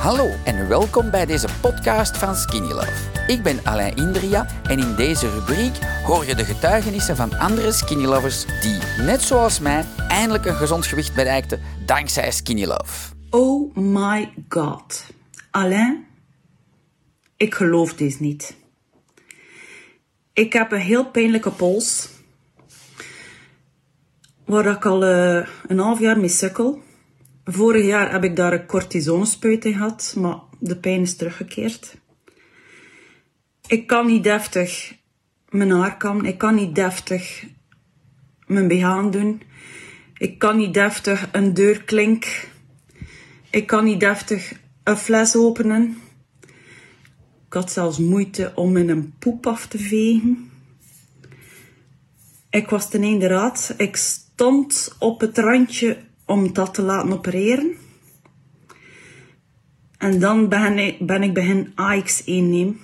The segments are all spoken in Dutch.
Hallo en welkom bij deze podcast van Skinny Love. Ik ben Alain Indria en in deze rubriek hoor je de getuigenissen van andere Skinny Lovers die, net zoals mij, eindelijk een gezond gewicht bereikten dankzij Skinny Love. Oh my god. Alain, ik geloof dit niet. Ik heb een heel pijnlijke pols. Waar ik al eh, een half jaar mee sukkel. Vorig jaar heb ik daar een cortisonespuit in gehad, maar de pijn is teruggekeerd. Ik kan niet deftig mijn haar kammen. Ik kan niet deftig mijn BH doen. Ik kan niet deftig een deurklink. Ik kan niet deftig een fles openen. Ik had zelfs moeite om in een poep af te vegen. Ik was ten einde raad. Ik stond op het randje om dat te laten opereren. En dan ben ik, ben ik begin AX1 nemen.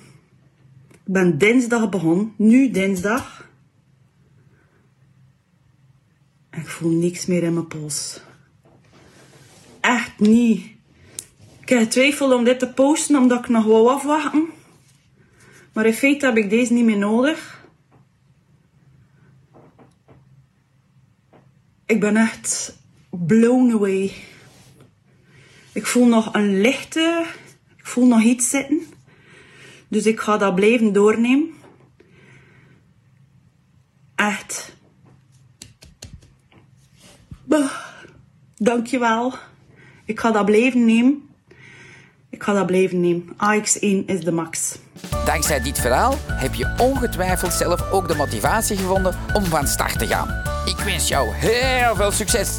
Ik ben dinsdag begonnen, nu dinsdag. En ik voel niks meer in mijn pols. Echt niet. Ik heb om dit te posten omdat ik nog wou afwachten. Maar in feite heb ik deze niet meer nodig. Ik ben echt blown away. Ik voel nog een lichte, ik voel nog iets zitten. Dus ik ga dat blijven doornemen. Echt. Dankjewel. Ik ga dat blijven nemen. Ik ga dat blijven nemen. AX1 is de max. Dankzij dit verhaal heb je ongetwijfeld zelf ook de motivatie gevonden om van start te gaan. Ik wens jou heel veel succes!